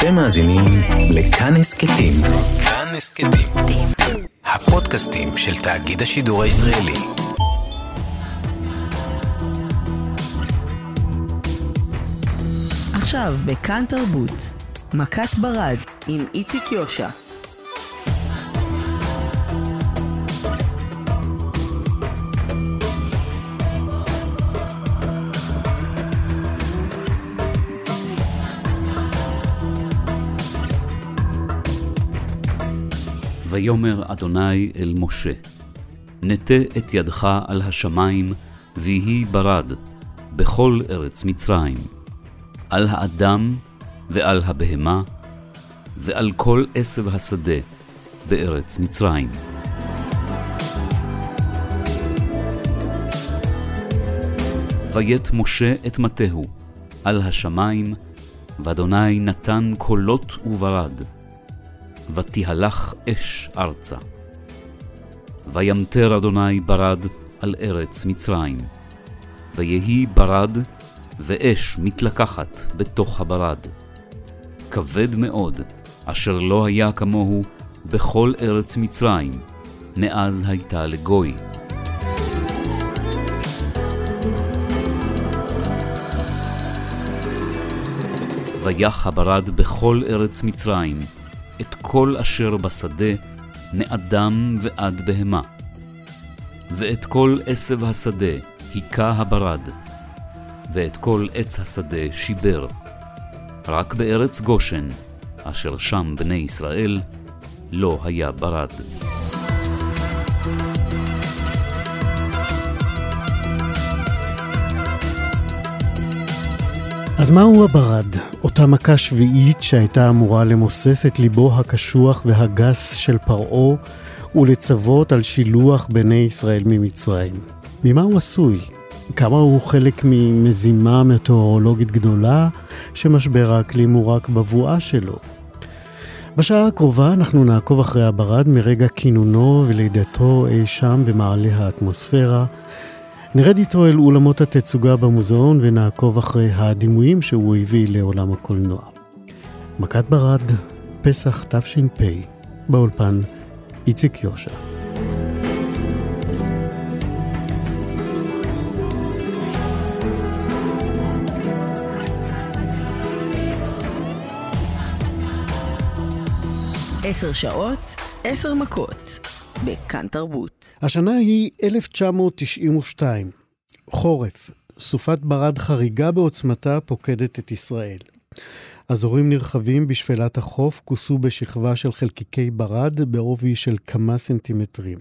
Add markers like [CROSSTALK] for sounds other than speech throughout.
אתם מאזינים לכאן הסכתים. כאן הסכתים. הפודקאסטים של תאגיד השידור הישראלי. עכשיו בכאן תרבות, מכת ברד עם איציק יושע. ויאמר אדוני אל משה, נטה את ידך על השמיים, ויהי ברד בכל ארץ מצרים, על האדם ועל הבהמה, ועל כל עשב השדה בארץ מצרים. ויית משה את מטהו על השמיים, ואדוני נתן קולות וברד. ותהלך אש ארצה. וימטר אדוני ברד על ארץ מצרים. ויהי ברד, ואש מתלקחת בתוך הברד. כבד מאוד, אשר לא היה כמוהו בכל ארץ מצרים, מאז הייתה לגוי. ויח הברד בכל ארץ מצרים, את כל אשר בשדה, מאדם ועד בהמה. ואת כל עשב השדה היכה הברד, ואת כל עץ השדה שיבר. רק בארץ גושן, אשר שם בני ישראל, לא היה ברד. אז מהו הברד? אותה מכה שביעית שהייתה אמורה למוסס את ליבו הקשוח והגס של פרעה ולצוות על שילוח בני ישראל ממצרים. ממה הוא עשוי? כמה הוא חלק ממזימה מטאורולוגית גדולה שמשבר האקלים הוא רק בבואה שלו? בשעה הקרובה אנחנו נעקוב אחרי הברד מרגע כינונו ולידתו אי שם במעלה האטמוספירה. נרד איתו אל אולמות התצוגה במוזיאון ונעקוב אחרי הדימויים שהוא הביא לעולם הקולנוע. מכת ברד, פסח תש"פ, באולפן איציק יושע. עשר שעות, עשר מכות, בכאן תרבות. השנה היא 1992. חורף, סופת ברד חריגה בעוצמתה פוקדת את ישראל. אזורים נרחבים בשפלת החוף כוסו בשכבה של חלקיקי ברד בעובי של כמה סנטימטרים.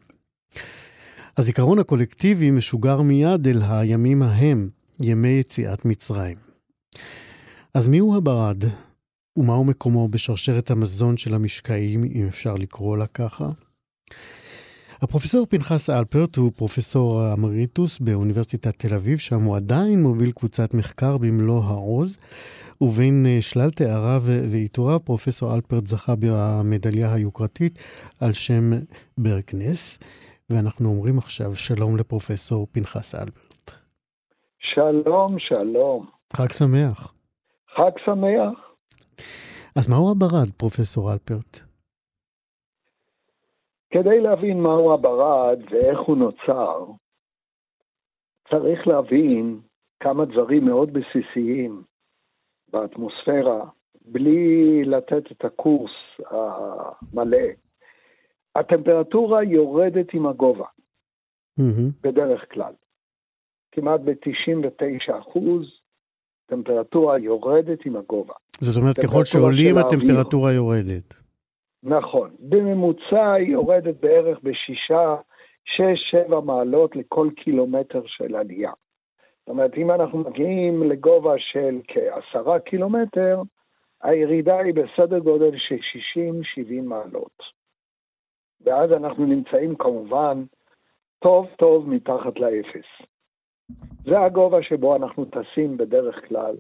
הזיכרון הקולקטיבי משוגר מיד אל הימים ההם, ימי יציאת מצרים. אז מיהו הברד? ומהו מקומו בשרשרת המזון של המשקעים, אם אפשר לקרוא לה ככה? הפרופסור פנחס אלפרט הוא פרופסור אמריטוס באוניברסיטת תל אביב, שם הוא עדיין מוביל קבוצת מחקר במלוא העוז, ובין שלל תאריו ועיטוריו, פרופסור אלפרט זכה במדליה היוקרתית על שם ברקנס, ואנחנו אומרים עכשיו שלום לפרופסור פנחס אלפרט. שלום, שלום. חג שמח. חג שמח. אז מהו הברד, פרופסור אלפרט? כדי להבין מהו הברד ואיך הוא נוצר, צריך להבין כמה דברים מאוד בסיסיים באטמוספירה, בלי לתת את הקורס המלא. הטמפרטורה יורדת עם הגובה, mm-hmm. בדרך כלל. כמעט ב-99 אחוז, טמפרטורה יורדת עם הגובה. זאת אומרת, ככל שעולים הטמפרטורה יורדת. נכון. בממוצע היא יורדת בערך בשישה, שש, שבע מעלות לכל קילומטר של עלייה. זאת אומרת, אם אנחנו מגיעים לגובה של כעשרה קילומטר, הירידה היא בסדר גודל של 60-70 מעלות. ואז אנחנו נמצאים כמובן טוב טוב מתחת לאפס. זה הגובה שבו אנחנו טסים בדרך כלל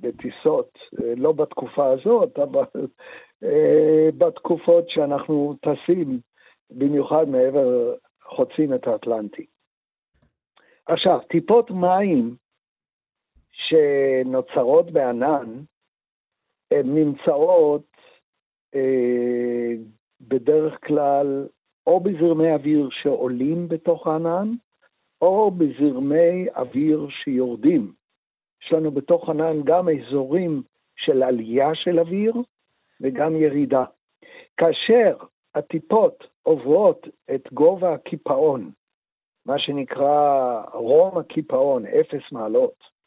בטיסות, לא בתקופה הזאת, אבל בתקופות שאנחנו טסים, במיוחד מעבר, חוצים את האטלנטי. עכשיו, טיפות מים שנוצרות בענן, הן נמצאות אה, בדרך כלל או בזרמי אוויר שעולים בתוך הענן, או בזרמי אוויר שיורדים. יש לנו בתוך ענן גם אזורים של עלייה של אוויר וגם ירידה. כאשר הטיפות עוברות את גובה הקיפאון, מה שנקרא רום הקיפאון, אפס מעלות.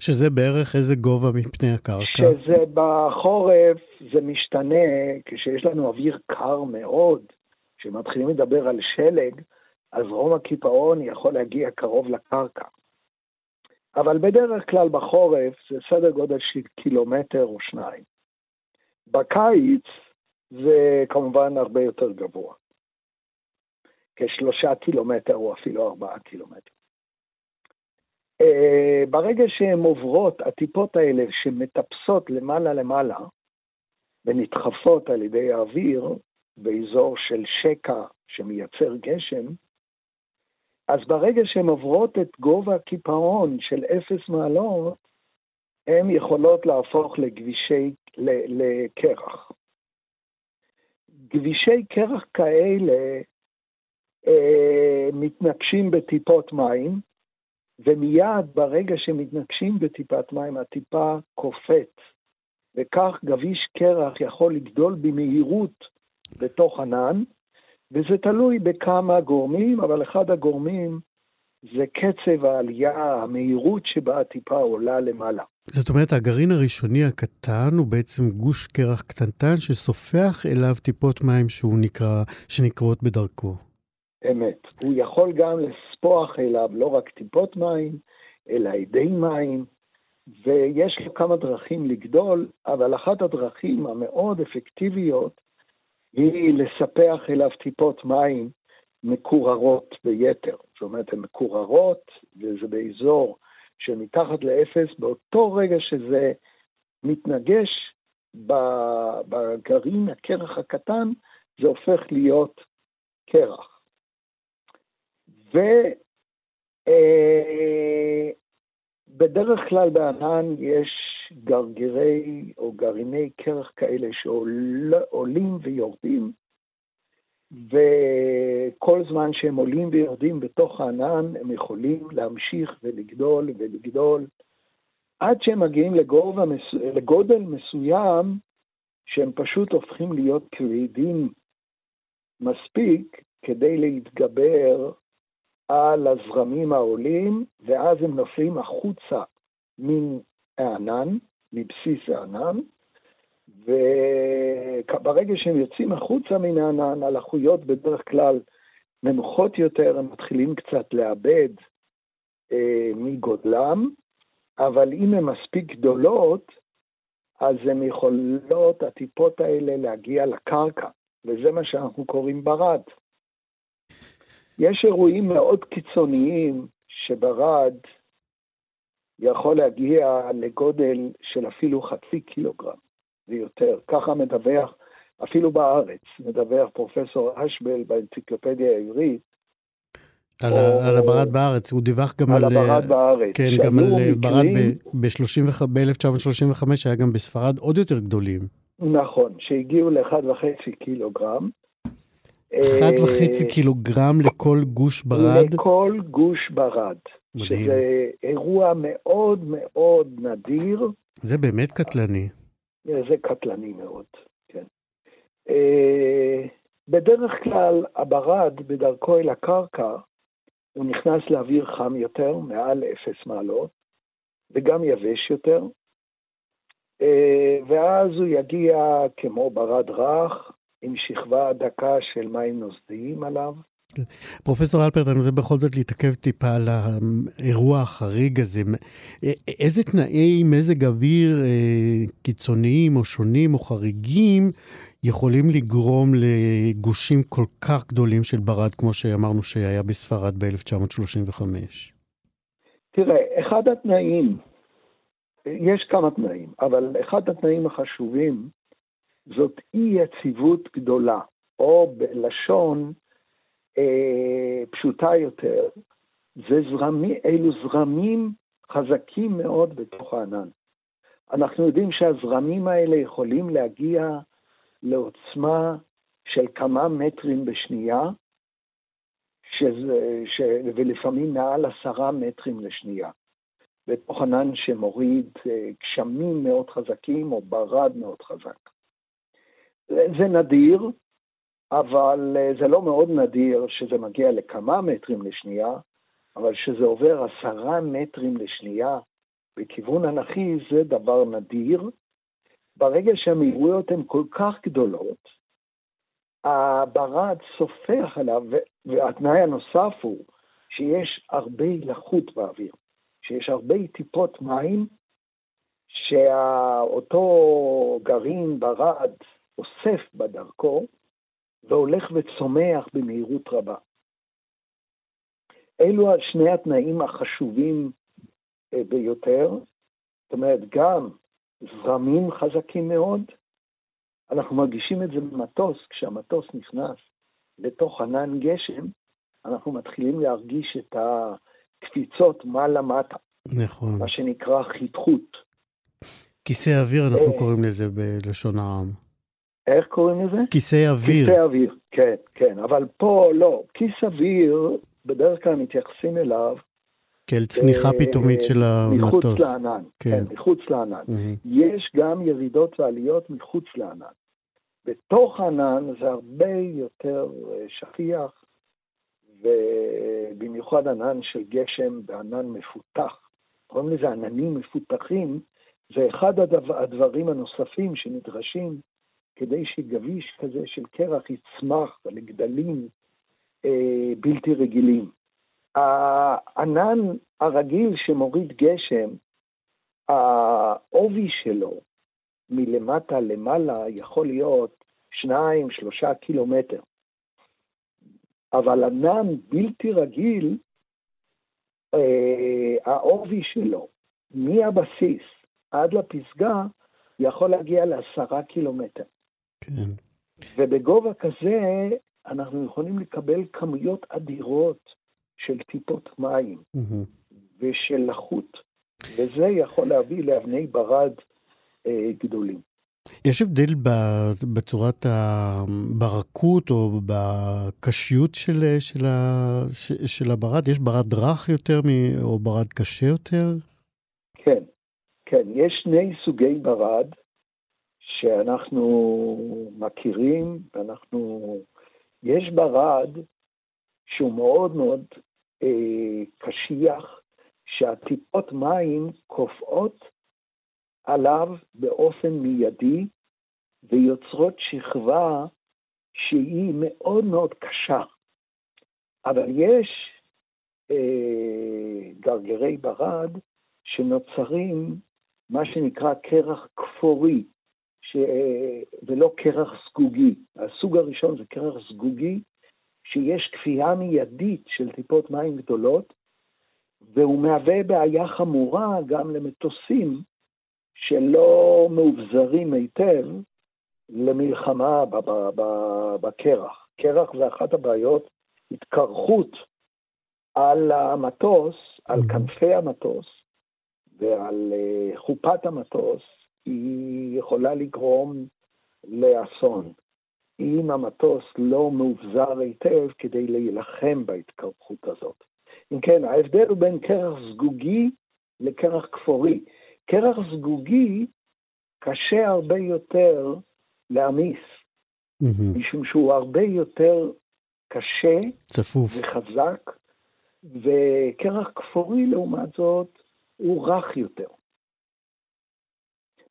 שזה בערך איזה גובה מפני הקרקע? שזה בחורף, זה משתנה, כשיש לנו אוויר קר מאוד, כשמתחילים לדבר על שלג, אז רום הקיפאון יכול להגיע קרוב לקרקע. אבל בדרך כלל בחורף זה סדר גודל של קילומטר או שניים. בקיץ זה כמובן הרבה יותר גבוה. כשלושה קילומטר או אפילו ארבעה קילומטר. Uh, ברגע שהן עוברות, הטיפות האלה שמטפסות למעלה למעלה ונדחפות על ידי האוויר באזור של שקע שמייצר גשם, אז ברגע שהן עוברות את גובה הקיפאון של אפס מעלות, הן יכולות להפוך לכבישי, לקרח. כבישי קרח כאלה אה, מתנגשים בטיפות מים, ומיד ברגע שמתנגשים בטיפת מים, הטיפה קופאת, וכך גביש קרח יכול לגדול במהירות בתוך ענן, וזה תלוי בכמה גורמים, אבל אחד הגורמים זה קצב העלייה, המהירות שבה הטיפה עולה למעלה. זאת אומרת, הגרעין הראשוני הקטן הוא בעצם גוש קרח קטנטן שסופח אליו טיפות מים שהוא נקרא, שנקרות בדרכו. אמת. הוא יכול גם לספוח אליו לא רק טיפות מים, אלא אדי מים, ויש לו כמה דרכים לגדול, אבל אחת הדרכים המאוד אפקטיביות היא לספח אליו טיפות מים מקוררות ביתר. זאת אומרת, הן מקוררות, וזה באזור שמתחת לאפס, באותו רגע שזה מתנגש בגרעין הקרח הקטן, זה הופך להיות קרח. ובדרך אה, כלל בענן יש גרגירי או גרעיני קרח כאלה שעולים ויורדים, וכל זמן שהם עולים ויורדים בתוך הענן, הם יכולים להמשיך ולגדול ולגדול, עד שהם מגיעים לגובה, לגודל מסוים, שהם פשוט הופכים להיות כבדים מספיק כדי להתגבר על הזרמים העולים, ואז הם נופלים החוצה מן הענן, מבסיס הענן, וברגע שהם יוצאים החוצה מן הענן, הלחויות בדרך כלל נמוכות יותר, הם מתחילים קצת לאבד אה, מגודלם, אבל אם הן מספיק גדולות, אז הן יכולות, הטיפות האלה, להגיע לקרקע, וזה מה שאנחנו קוראים ברד. יש אירועים מאוד קיצוניים שברד יכול להגיע לגודל של אפילו חצי קילוגרם ויותר. ככה מדווח, אפילו בארץ, מדווח פרופסור אשבל באנציקלופדיה העברית. על, או, על הברד בארץ, הוא דיווח גם על... על הברד בארץ. כן, גם על ברד ב-1935 היה גם בספרד עוד יותר גדולים. נכון, שהגיעו ל-1.5 קילוגרם. אחד וחצי קילוגרם לכל גוש ברד? לכל גוש ברד. מדהים. שזה אירוע מאוד מאוד נדיר. זה באמת קטלני. זה קטלני מאוד, כן. אה, בדרך כלל הברד בדרכו אל הקרקע, הוא נכנס לאוויר חם יותר, מעל אפס מעלות, וגם יבש יותר, אה, ואז הוא יגיע כמו ברד רך, עם שכבה דקה של מים נוסדיים עליו. פרופסור אלפרט, אני רוצה בכל זאת להתעכב טיפה על האירוע החריג הזה. איזה תנאי מזג אוויר אה, קיצוניים או שונים או חריגים יכולים לגרום לגושים כל כך גדולים של ברד, כמו שאמרנו שהיה בספרד ב-1935? תראה, אחד התנאים, יש כמה תנאים, אבל אחד התנאים החשובים זאת אי יציבות גדולה, או בלשון אה, פשוטה יותר, זה זרמי, אלו זרמים חזקים מאוד בתוך הענן. אנחנו יודעים שהזרמים האלה יכולים להגיע לעוצמה של כמה מטרים בשנייה, שזה, ש... ולפעמים מעל עשרה מטרים לשנייה. בתוך ענן שמוריד אה, גשמים מאוד חזקים או ברד מאוד חזק. זה נדיר, אבל אה, זה לא מאוד נדיר שזה מגיע לכמה מטרים לשנייה, אבל שזה עובר עשרה מטרים לשנייה בכיוון אנכי זה דבר נדיר. ברגע שהמהירויות הן כל כך גדולות, הברד סופח עליו, והתנאי הנוסף הוא שיש הרבה לחות באוויר, שיש הרבה טיפות מים שאותו גרעין ברד אוסף בדרכו והולך וצומח במהירות רבה. אלו שני התנאים החשובים אה, ביותר, זאת אומרת, גם זרמים חזקים מאוד, אנחנו מרגישים את זה במטוס, כשהמטוס נכנס לתוך ענן גשם, אנחנו מתחילים להרגיש את הקפיצות מעלה-מטה. נכון. מה שנקרא חיתכות. כיסא אוויר, אנחנו אה. קוראים לזה בלשון העם. איך קוראים לזה? כיסא אוויר. כיסא אוויר, כן, כן. אבל פה לא. כיס אוויר, בדרך כלל מתייחסים אליו כאל צניחה אה, פתאומית של המטוס. מחוץ לענן, כן, כן מחוץ לענן. Mm-hmm. יש גם ירידות ועליות מחוץ לענן. בתוך הענן זה הרבה יותר אה, שכיח, ובמיוחד ענן של גשם בענן מפותח. קוראים לזה עננים מפותחים, זה אחד הדבר, הדברים הנוספים שנדרשים כדי שגביש כזה של קרח יצמח לגדלים אה, בלתי רגילים. הענן הרגיל שמוריד גשם, העובי שלו מלמטה למעלה יכול להיות שניים, שלושה קילומטר. אבל ענן בלתי רגיל, אה, העובי שלו מהבסיס עד לפסגה יכול להגיע לעשרה קילומטר. כן. ובגובה כזה אנחנו יכולים לקבל כמויות אדירות של טיפות מים mm-hmm. ושל לחות, וזה יכול להביא לאבני ברד אה, גדולים. יש הבדל בצורת הברקות או בקשיות של, של, ה, של הברד? יש ברד רך יותר או ברד קשה יותר? כן, כן. יש שני סוגי ברד שאנחנו מכירים, ואנחנו... יש ברד שהוא מאוד מאוד אה, קשיח, שהטיפות מים קופאות עליו באופן מיידי ויוצרות שכבה שהיא מאוד מאוד קשה. אבל יש אה, גרגרי ברד שנוצרים מה שנקרא קרח כפורי, ש... ולא קרח סגוגי. הסוג הראשון זה קרח סגוגי, שיש כפייה מיידית של טיפות מים גדולות, והוא מהווה בעיה חמורה גם למטוסים שלא מאובזרים היטב למלחמה בקרח. קרח זה אחת הבעיות, התקרחות על המטוס, על mm-hmm. כנפי המטוס ועל אה, חופת המטוס, היא יכולה לגרום לאסון. אם המטוס לא מאובזר היטב כדי להילחם בהתקרחות הזאת. אם כן, ההבדל הוא בין קרח זגוגי לקרח כפורי. קרח זגוגי קשה הרבה יותר להעמיס, mm-hmm. משום שהוא הרבה יותר קשה צפוף וחזק, וקרח כפורי לעומת זאת הוא רך יותר.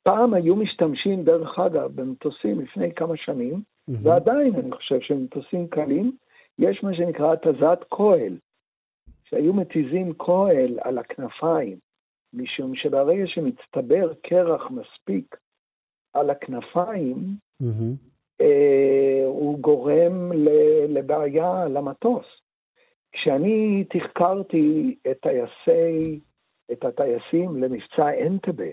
פעם היו משתמשים, דרך אגב, במטוסים לפני כמה שנים, mm-hmm. ועדיין אני חושב שמטוסים קלים, יש מה שנקרא התזת כהל, שהיו מתיזים כהל על הכנפיים, משום שברגע שמצטבר קרח מספיק על הכנפיים, mm-hmm. אה, הוא גורם לבעיה למטוס. כשאני תחקרתי את טייסי, את הטייסים למבצע אנטבה,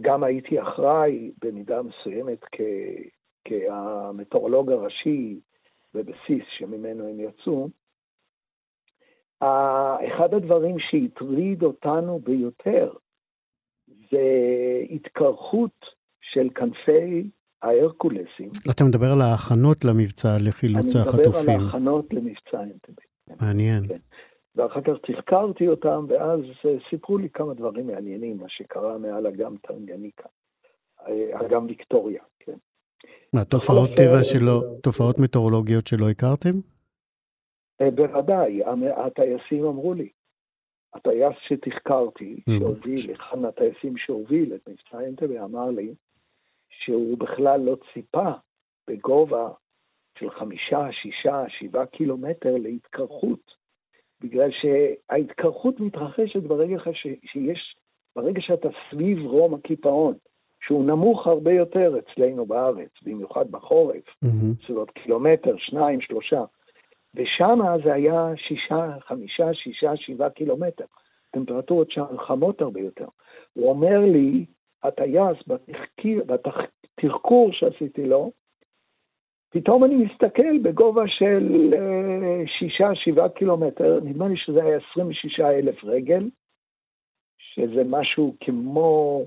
גם הייתי אחראי במידה מסוימת כ, כהמטאורולוג הראשי בבסיס שממנו הם יצאו. אחד הדברים שהטריד אותנו ביותר זה התקרחות של כנפי ההרקולסים. אתה מדבר על ההכנות למבצע לחילוץ החטופים. אני מדבר על ההכנות למבצע אנטבה. מעניין. כן. ואחר כך תחקרתי אותם, ואז אה, סיפרו לי כמה דברים מעניינים, מה שקרה מעל אגם טנגניקה, אה, אגם ויקטוריה, כן. מה, תופעות טבע שלא, תופעות מטאורולוגיות שלא הכרתם? אה, בוודאי, הטייסים אמרו לי. הטייס שתחקרתי, Mm. שהוביל, אחד מהטייסים שהוביל את מבצע אנטבה, אמר לי שהוא בכלל לא ציפה בגובה של חמישה, שישה, שבעה קילומטר להתקרחות, בגלל שההתקרחות מתרחשת ברגע ש... שיש, ברגע שאתה סביב רום הקיפאון, שהוא נמוך הרבה יותר אצלנו בארץ, במיוחד בחורף, מהמם. בסביבות קילומטר, שניים, שלושה. ושם זה היה שישה, חמישה, שישה, שבעה קילומטר. טמפרטורות שם חמות הרבה יותר. הוא אומר לי, הטייס, בתחקיר, בתחקור שעשיתי לו, פתאום אני מסתכל בגובה של אה, שישה, שבעה קילומטר, נדמה לי שזה היה 26 אלף רגל, שזה משהו כמו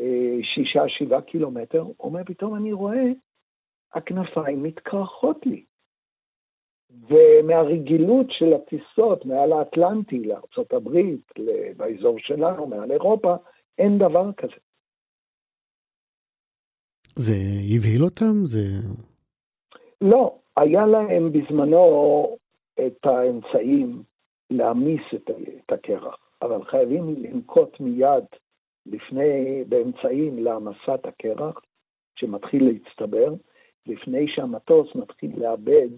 אה, שישה, שבעה קילומטר. אומר, פתאום אני רואה, הכנפיים מתקרחות לי. ומהרגילות של הטיסות מעל האטלנטי לארה"ב, באזור שלנו, מעל אירופה, אין דבר כזה. זה הבהיל אותם? זה... לא, היה להם בזמנו את האמצעים להעמיס את, את הקרח, אבל חייבים לנקוט מיד לפני, באמצעים להעמסת הקרח, שמתחיל להצטבר, לפני שהמטוס מתחיל לאבד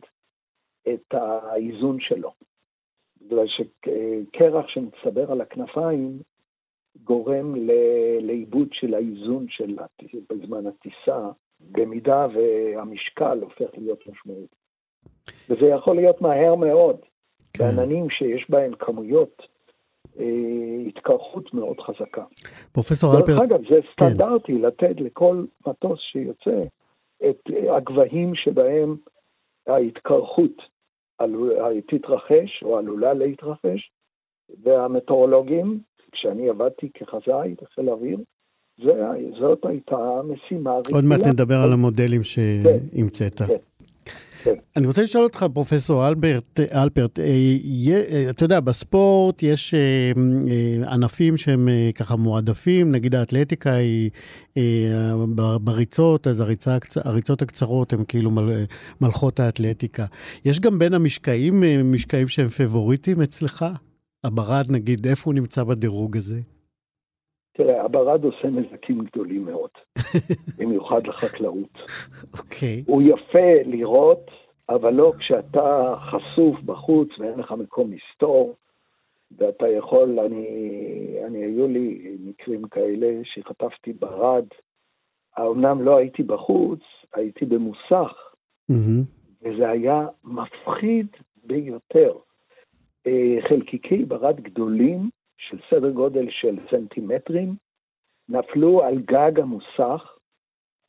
את האיזון שלו. בגלל שקרח שמצטבר על הכנפיים גורם לאיבוד של האיזון של בזמן הטיסה, במידה והמשקל הופך להיות משמעותי. וזה יכול להיות מהר מאוד, כן. בעננים שיש בהם כמויות אה, התקרחות מאוד חזקה. פרופסור דרך אלפרט, אגב, זה סטנדרטי לתת לכל מטוס שיוצא את הגבהים שבהם ההתקרחות עלו- תתרחש או עלולה להתרחש, והמטאורולוגים, כשאני עבדתי כחזאי בחיל האוויר, זה- זאת הייתה משימה רגילה. עוד מעט נדבר על המודלים שהמצאת. כן. כן. אני רוצה לשאול אותך, פרופסור אלברט, אלפרט, אה, אה, אתה יודע, בספורט יש אה, ענפים שהם ככה מועדפים, נגיד האתלטיקה היא בריצות, אז הריצה, הריצות הקצרות הן כאילו מל, מלכות האתלטיקה. יש גם בין המשקעים, משקעים שהם פבוריטים אצלך? הברד, נגיד, איפה הוא נמצא בדירוג הזה? תראה, הברד עושה נזקים גדולים מאוד, [LAUGHS] במיוחד לחקלאות. אוקיי. הוא יפה לראות, אבל לא כשאתה חשוף בחוץ ואין לך מקום מסתור, ואתה יכול, אני, אני, היו לי מקרים כאלה שחטפתי ברד. האומנם לא הייתי בחוץ, הייתי במוסך, מהמם. וזה היה מפחיד ביותר. אה, חלקיקי ברד גדולים, של סדר גודל של סנטימטרים, נפלו על גג המוסך,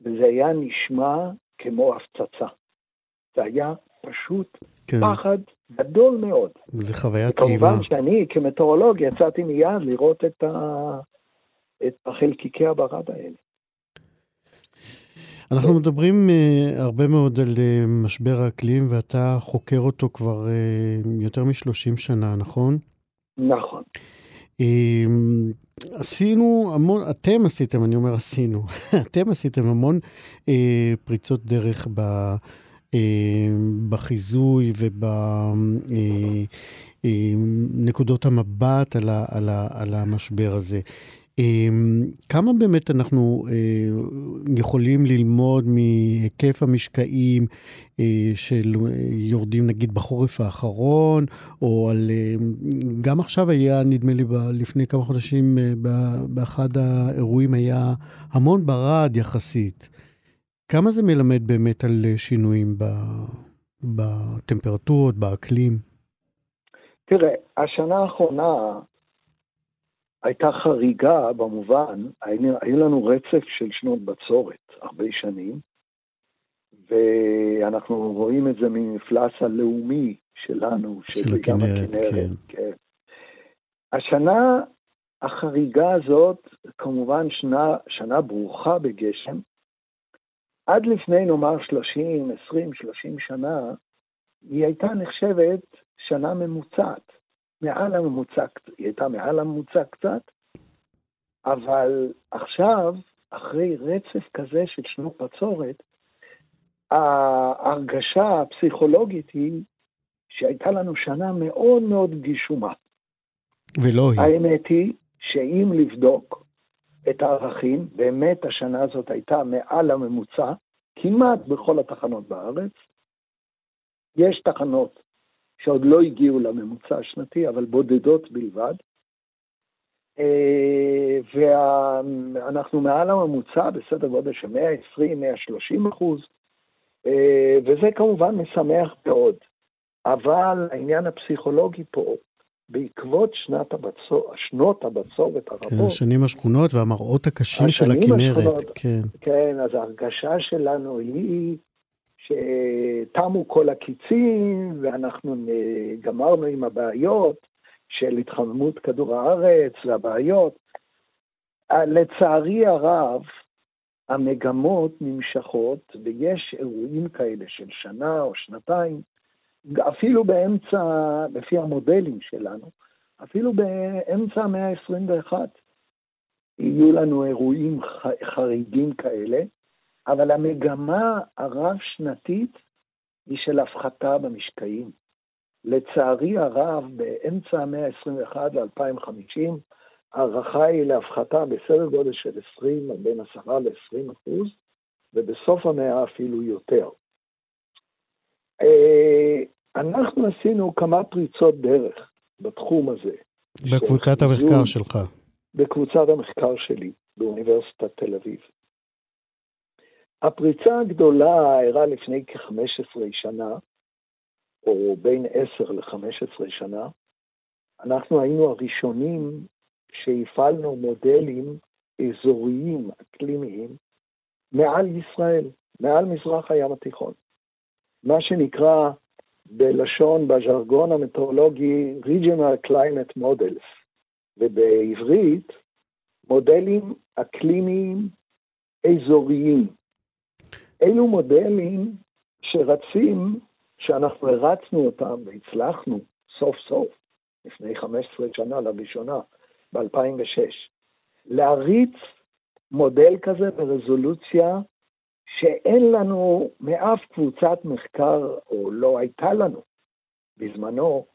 וזה היה נשמע כמו הפצצה. זה היה פשוט כן, פחד גדול מאוד. זה חוויית אימה. כמובן שאני כמטאורולוג יצאתי מיד לראות את, ה... את החלקיקי הברד האלה. אנחנו מדברים uh, הרבה מאוד על uh, משבר האקלים, ואתה חוקר אותו כבר uh, יותר מ-30 שנה, נכון? נכון. Um, עשינו המון, אתם עשיתם, אני אומר עשינו, [LAUGHS] אתם עשיתם המון uh, פריצות דרך ב, uh, בחיזוי ובנקודות המבט על, ה, על, ה, על המשבר הזה. אמ, כמה באמת אנחנו אה, יכולים ללמוד מהיקף המשקעים אה, של אה, נגיד בחורף האחרון, או על... גם עכשיו היה, נדמה לי, לפני כמה חודשים, באחד האירועים היה המון ברד יחסית. כמה זה מלמד באמת על שינויים בטמפרטורות, באקלים? תראה, השנה האחרונה הייתה חריגה במובן, היו לנו רצף של שנות בצורת, הרבה שנים, ואנחנו רואים את זה ממפלס הלאומי שלנו, של הכנרת, כן. כן. השנה החריגה הזאת, כמובן שנה, שנה ברוכה בגשם, עד לפני נאמר 30, 20, 30 שנה, היא הייתה נחשבת שנה ממוצעת, מעל הממוצע, היא הייתה מעל הממוצע קצת, אבל עכשיו, אחרי רצף כזה של שנות בצורת, ההרגשה הפסיכולוגית היא שהייתה לנו שנה מאוד מאוד גשומה. ולא היא. האמת היא שאם לבדוק את הערכים, באמת השנה הזאת הייתה מעל הממוצע, כמעט בכל התחנות בארץ. יש תחנות שעוד לא הגיעו לממוצע השנתי, אבל בודדות בלבד. אה, ואנחנו מעל הממוצע בסדר גודל של 120-130 אחוז, אה, וזה כמובן משמח מאוד. אבל העניין הפסיכולוגי פה, בעקבות שנת הבצור, שנות הבצורת הרבות... כן, השנים השכונות והמראות הקשים של הכנרת. השכונות, כן. כן, אז ההרגשה שלנו היא שתמו כל הקיצים ואנחנו גמרנו עם הבעיות של התחממות כדור הארץ והבעיות. לצערי הרב, המגמות נמשכות ויש אירועים כאלה של שנה או שנתיים אפילו באמצע, לפי המודלים שלנו, אפילו באמצע המאה ה-21 יהיו לנו אירועים חריגים כאלה, אבל המגמה הרב-שנתית היא של הפחתה במשקעים. לצערי הרב, באמצע המאה ה-21 ל-2050, ההערכה היא להפחתה בסדר גודל של 20, בין 10 ל-20 אחוז, ובסוף המאה אפילו יותר. אה, אנחנו עשינו כמה פריצות דרך בתחום הזה. בקבוצת המחקר שלך. בקבוצת המחקר שלי באוניברסיטת תל אביב. הפריצה הגדולה אירעה לפני כ-15 שנה, או בין 10 ל-15 שנה. אנחנו היינו הראשונים שהפעלנו מודלים אזוריים, אקלימיים, מעל ישראל, מעל מזרח הים התיכון. מה שנקרא בלשון, בז'רגון המטאורולוגי, regional climate models, ובעברית, מודלים אקלימיים אזוריים. אלו מודלים שרצים, שאנחנו הרצנו אותם והצלחנו סוף סוף, לפני 15 שנה לראשונה, ב-2006, להריץ מודל כזה ברזולוציה שאין לנו מאף קבוצת מחקר, או לא הייתה לנו בזמנו,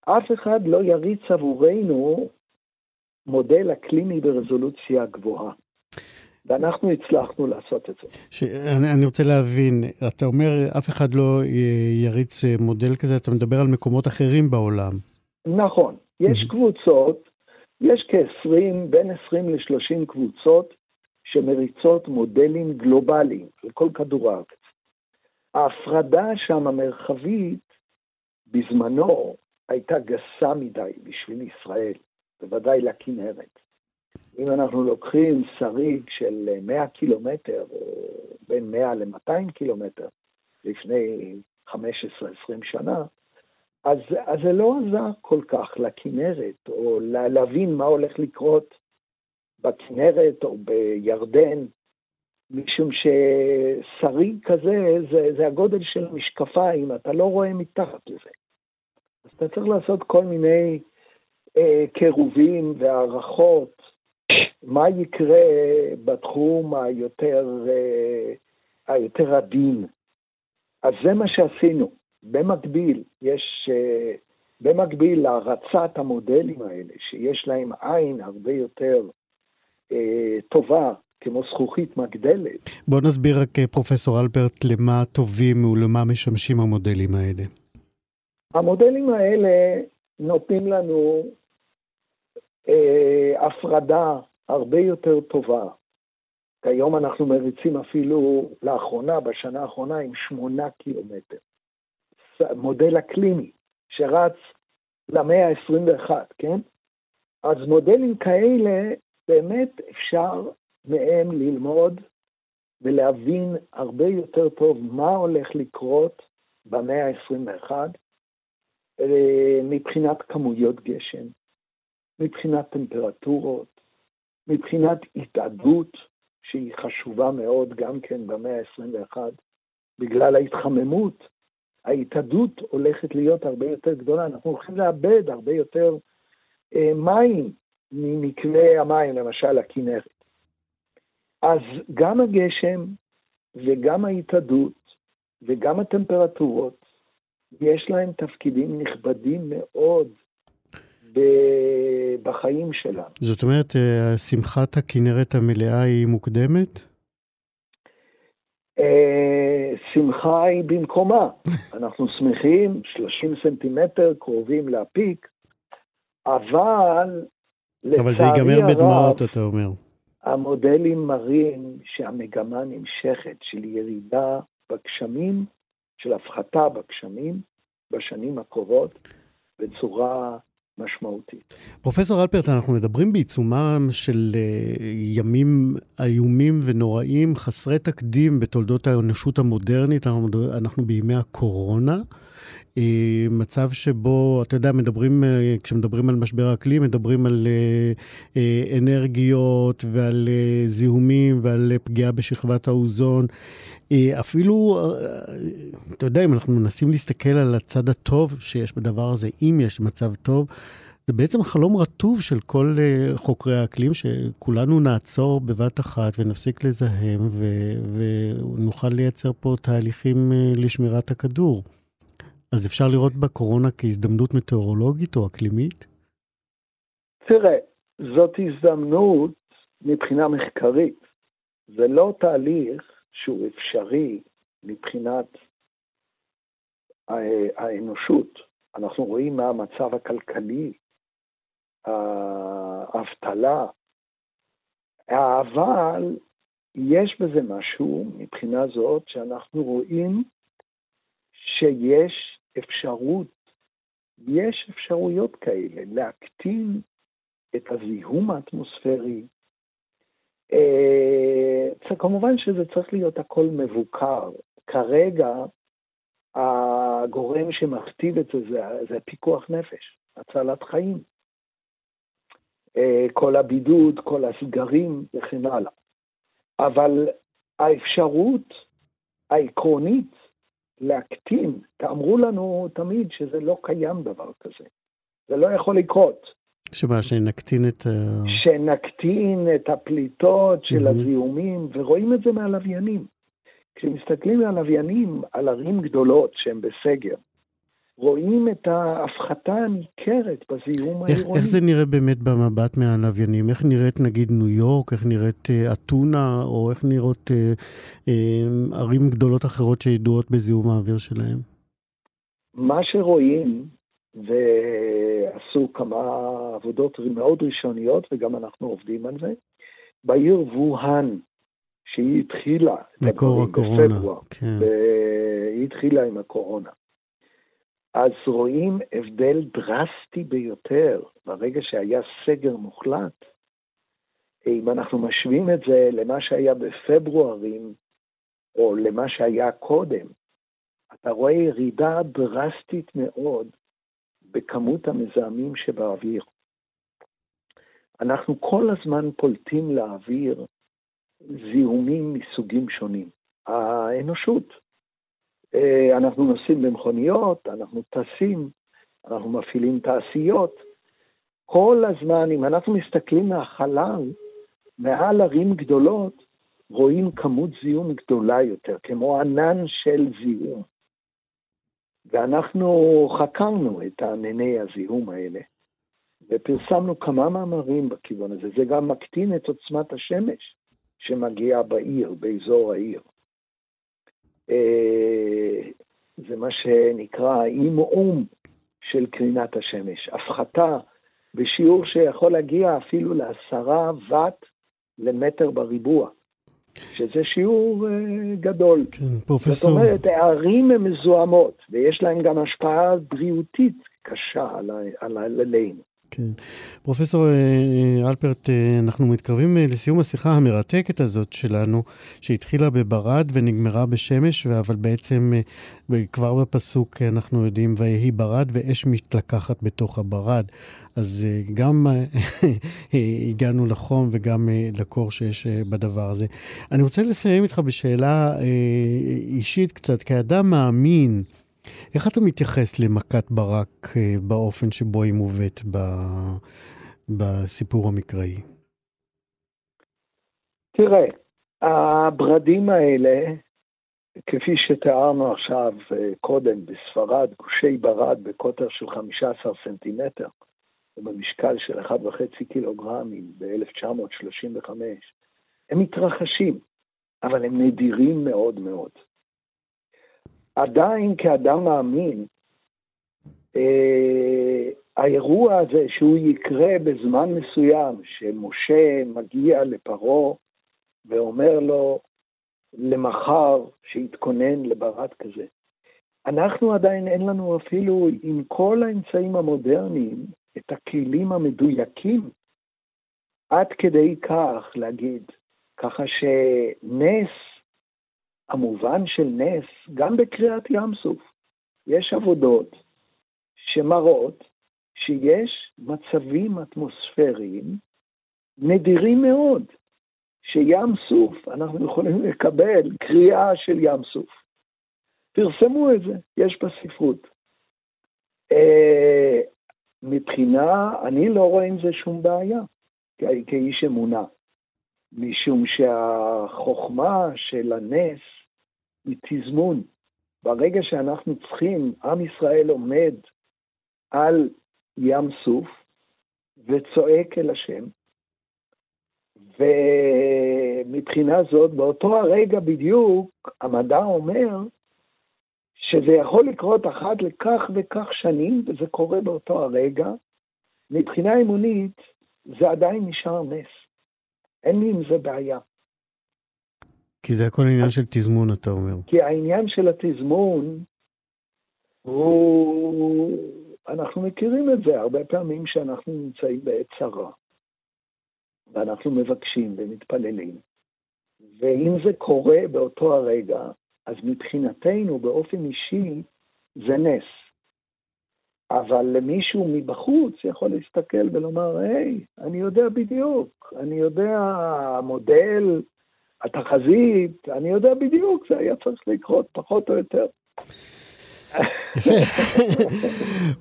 אף אחד לא יריץ עבורנו מודל אקלימי ברזולוציה גבוהה. ואנחנו הצלחנו לעשות את זה. ש... אני, אני רוצה להבין, אתה אומר אף אחד לא יריץ מודל כזה, אתה מדבר על מקומות אחרים בעולם. נכון, יש קבוצות, יש כ-20, בין 20 ל-30 קבוצות שמריצות מודלים גלובליים על כל כדור הארץ. ההפרדה שם המרחבית בזמנו הייתה גסה מדי בשביל ישראל, בוודאי לכנרת. אם אנחנו לוקחים שריג של 100 קילומטר, או בין 100 ל-200 קילומטר, לפני 15-20 שנה, אז, אז זה לא עזר כל כך לכנרת, או להבין מה הולך לקרות בכנרת או בירדן, משום ששריג כזה זה, זה הגודל של משקפיים, אתה לא רואה מתחת לזה. אז אתה צריך לעשות כל מיני אה, קירובים והערכות, מה יקרה בתחום היותר, אה, היותר עדין. אז זה מה שעשינו. במקביל, יש, אה, במקביל להרצת המודלים האלה, שיש להם עין הרבה יותר אה, טובה, כמו זכוכית מגדלת. בוא נסביר רק, פרופסור אלברט, למה טובים ולמה משמשים המודלים האלה. המודלים האלה נותנים לנו הפרדה הרבה יותר טובה. כיום אנחנו מריצים אפילו לאחרונה, בשנה האחרונה, עם שמונה קילומטר. מודל הקליני שרץ למאה ה-21, כן? אז מודלים כאלה באמת אפשר מהם ללמוד ולהבין הרבה יותר טוב מה הולך לקרות במאה ה-21 אה, מבחינת כמויות גשם, מבחינת טמפרטורות, מבחינת התאדות, שהיא חשובה מאוד גם כן במאה ה-21, בגלל ההתחממות, ההתאדות הולכת להיות הרבה יותר גדולה, אנחנו הולכים לאבד הרבה יותר אה, מים ממקווה המים, למשל הכנרת. אז גם הגשם וגם ההתאדות וגם הטמפרטורות, יש להם תפקידים נכבדים מאוד בחיים שלנו. זאת אומרת, אה, שמחת הכנרת המלאה היא מוקדמת? אה, שמחה היא במקומה. [LAUGHS] אנחנו שמחים, 30 סנטימטר קרובים להפיק, אבל אבל זה ייגמר בדמעות, אתה אומר. המודלים מראים שהמגמה נמשכת של ירידה בגשמים, של הפחתה בגשמים, בשנים הקרובות, בצורה משמעותית. פרופסור אלפרט, אנחנו מדברים בעיצומם של uh, ימים איומים ונוראים, חסרי תקדים בתולדות האנושות המודרנית, אנחנו, בימי הקורונה. Uh, מצב שבו, אתה יודע, מדברים, uh, כשמדברים על משבר האקלים, מדברים על אנרגיות ועל זיהומים ועל פגיעה בשכבת האוזון. אפילו, אתה יודע, אם אנחנו מנסים להסתכל על הצד הטוב שיש בדבר הזה, אם יש מצב טוב, זה בעצם חלום רטוב של כל חוקרי האקלים, שכולנו נעצור בבת אחת ונפסיק לזהם ו- ונוכל לייצר פה תהליכים לשמירת הכדור. אז אפשר לראות בקורונה כהזדמנות מטאורולוגית או אקלימית? תראה, זאת הזדמנות מבחינה מחקרית. זה לא תהליך שהוא אפשרי מבחינת האנושות. אנחנו רואים מה המצב הכלכלי, האבטלה, אבל יש בזה משהו מבחינה זאת שאנחנו רואים שיש אפשרות, יש אפשרויות כאלה להקטין את הזיהום האטמוספרי, אה, כמובן שזה צריך להיות הכל מבוקר. כרגע הגורם שמכתיב את זה זה, זה פיקוח נפש, הצלת חיים. אה, כל הבידוד, כל הסגרים וכן הלאה. אבל האפשרות העקרונית להקטין, אמרו לנו תמיד שזה לא קיים דבר כזה. זה לא יכול לקרות. שמה, שנקטין את... שנקטין את הפליטות של mm-hmm. הזיהומים, ורואים את זה מהלוויינים. כשמסתכלים מהלוויינים על ערים גדולות שהן בסגר, רואים את ההפחתה הניכרת בזיהום העירוני. איך זה נראה באמת במבט מהלוויינים? איך נראית נגיד ניו יורק, איך נראית אה, אתונה, או איך נראות אה, אה, ערים גדולות אחרות שידועות בזיהום האוויר שלהם? מה שרואים ועשו כמה עבודות מאוד ראשוניות, וגם אנחנו עובדים על זה. בעיר ווהאן, שהיא התחילה, מקור הקורונה, בפברואר, כן. היא התחילה עם הקורונה. אז רואים הבדל דרסטי ביותר ברגע שהיה סגר מוחלט. אם אנחנו משווים את זה למה שהיה בפברוארים, או למה שהיה קודם, אתה רואה ירידה דרסטית מאוד בכמות המזהמים שבאוויר. אנחנו כל הזמן פולטים לאוויר זיהומים מסוגים שונים. האנושות. אה, אנחנו נוסעים במכוניות, אנחנו טסים, אנחנו מפעילים תעשיות. כל הזמן, אם אנחנו מסתכלים מהחלל, מעל ערים גדולות, רואים כמות זיהום גדולה יותר, כמו ענן של זיהום. ואנחנו חקרנו את ענני הזיהום האלה, ופרסמנו כמה מאמרים בכיוון הזה. זה גם מקטין את עוצמת השמש שמגיעה בעיר, באזור העיר. אה, זה מה שנקרא אי-מאום של קרינת השמש. הפחתה בשיעור שיכול להגיע אפילו לעשרה ואט למטר בריבוע. שזה שיעור uh, גדול. כן, פרופסור. זאת אומרת, הערים הן מזוהמות, ויש להן גם השפעה בריאותית קשה על, על, עלינו. כן. פרופסור אה, אה, אלפרט, אה, אנחנו מתקרבים לסיום השיחה המרתקת הזאת שלנו, שהתחילה בברד ונגמרה בשמש, אבל בעצם כבר בפסוק אנחנו יודעים, ויהי ברד ואש מתלקחת בתוך הברד. אז גם [LAUGHS] הגענו לחום וגם לקור שיש בדבר הזה. אני רוצה לסיים איתך בשאלה אישית קצת, כאדם מאמין, איך אתה מתייחס למכת ברק אה, באופן שבו היא מובאת ב... בסיפור המקראי? תראה, הברדים האלה, כפי שתיארנו עכשיו אה, קודם, בספרד, גושי ברד בקוטר של 15 סנטימטר, ובמשקל של 1.5 קילוגרמים ב-1935, הם מתרחשים, אבל הם נדירים מאוד מאוד. עדיין כאדם מאמין, אה, האירוע הזה שהוא יקרה בזמן מסוים, שמשה מגיע לפרעה ואומר לו למחר שיתכונן לברד כזה. אנחנו עדיין אין לנו אפילו עם כל האמצעים המודרניים את הכלים המדויקים עד כדי כך להגיד, ככה שנס המובן של נס, גם בקריאת ים סוף, יש עבודות שמראות שיש מצבים אטמוספריים נדירים מאוד, שים סוף, אנחנו יכולים לקבל קריאה של ים סוף. פרסמו את זה, יש בספרות. אה, מבחינה, אני לא רואה עם זה שום בעיה, כאיש אמונה, משום שהחוכמה של הנס מתזמון. ברגע שאנחנו צריכים, עם ישראל עומד על ים סוף וצועק אל השם, ומבחינה זאת, באותו הרגע בדיוק, המדע אומר שזה יכול לקרות אחת לכך וכך שנים, וזה קורה באותו הרגע. מבחינה אמונית, זה עדיין נשאר נס. אין לי עם זה בעיה. כי זה הכל עניין של תזמון, אתה אומר. כי העניין של התזמון הוא... אנחנו מכירים את זה הרבה פעמים שאנחנו נמצאים בעת צרה, ואנחנו מבקשים ומתפללים, ואם זה קורה באותו הרגע, אז מבחינתנו, באופן אישי, זה נס. אבל למישהו מבחוץ יכול להסתכל ולומר, היי, אני יודע בדיוק, אני יודע, המודל התחזית, אני יודע בדיוק, זה היה צריך לקרות, פחות או יותר.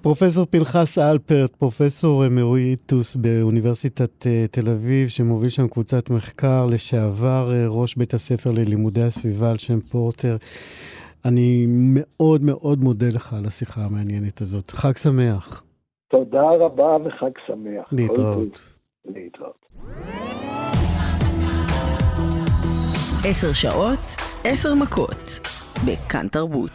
פרופסור פנחס אלפרט, פרופסור אמריטוס באוניברסיטת אה, תל אביב, שמוביל שם קבוצת מחקר, לשעבר אה, ראש בית הספר ללימודי הסביבה על שם פורטר. אני מאוד מאוד מודה לך על השיחה המעניינת הזאת. חג שמח. תודה רבה וחג שמח. להתראות. להתראות. עשר שעות, עשר מכות, בכאן תרבות.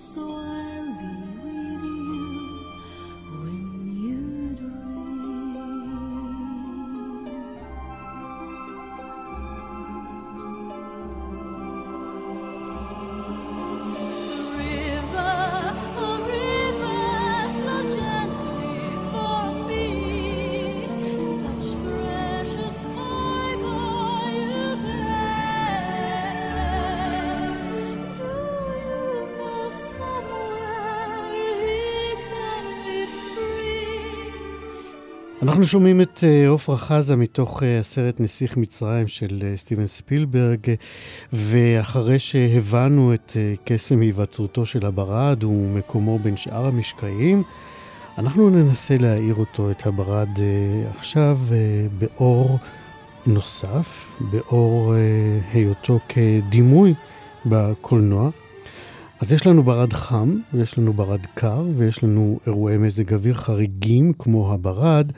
sou אנחנו שומעים את אה, עופרה חזה מתוך אה, הסרט נסיך מצרים של אה, סטיבן ספילברג, ואחרי שהבנו את קסם היווצרותו של הברד ומקומו בין שאר המשקעים, אנחנו ננסה להאיר אותו, את הברד, עכשיו באור נוסף, באור היותו כדימוי בקולנוע. אז יש לנו ברד חם, ויש לנו ברד קר, ויש לנו אירועי מזג אוויר חריגים כמו הברד,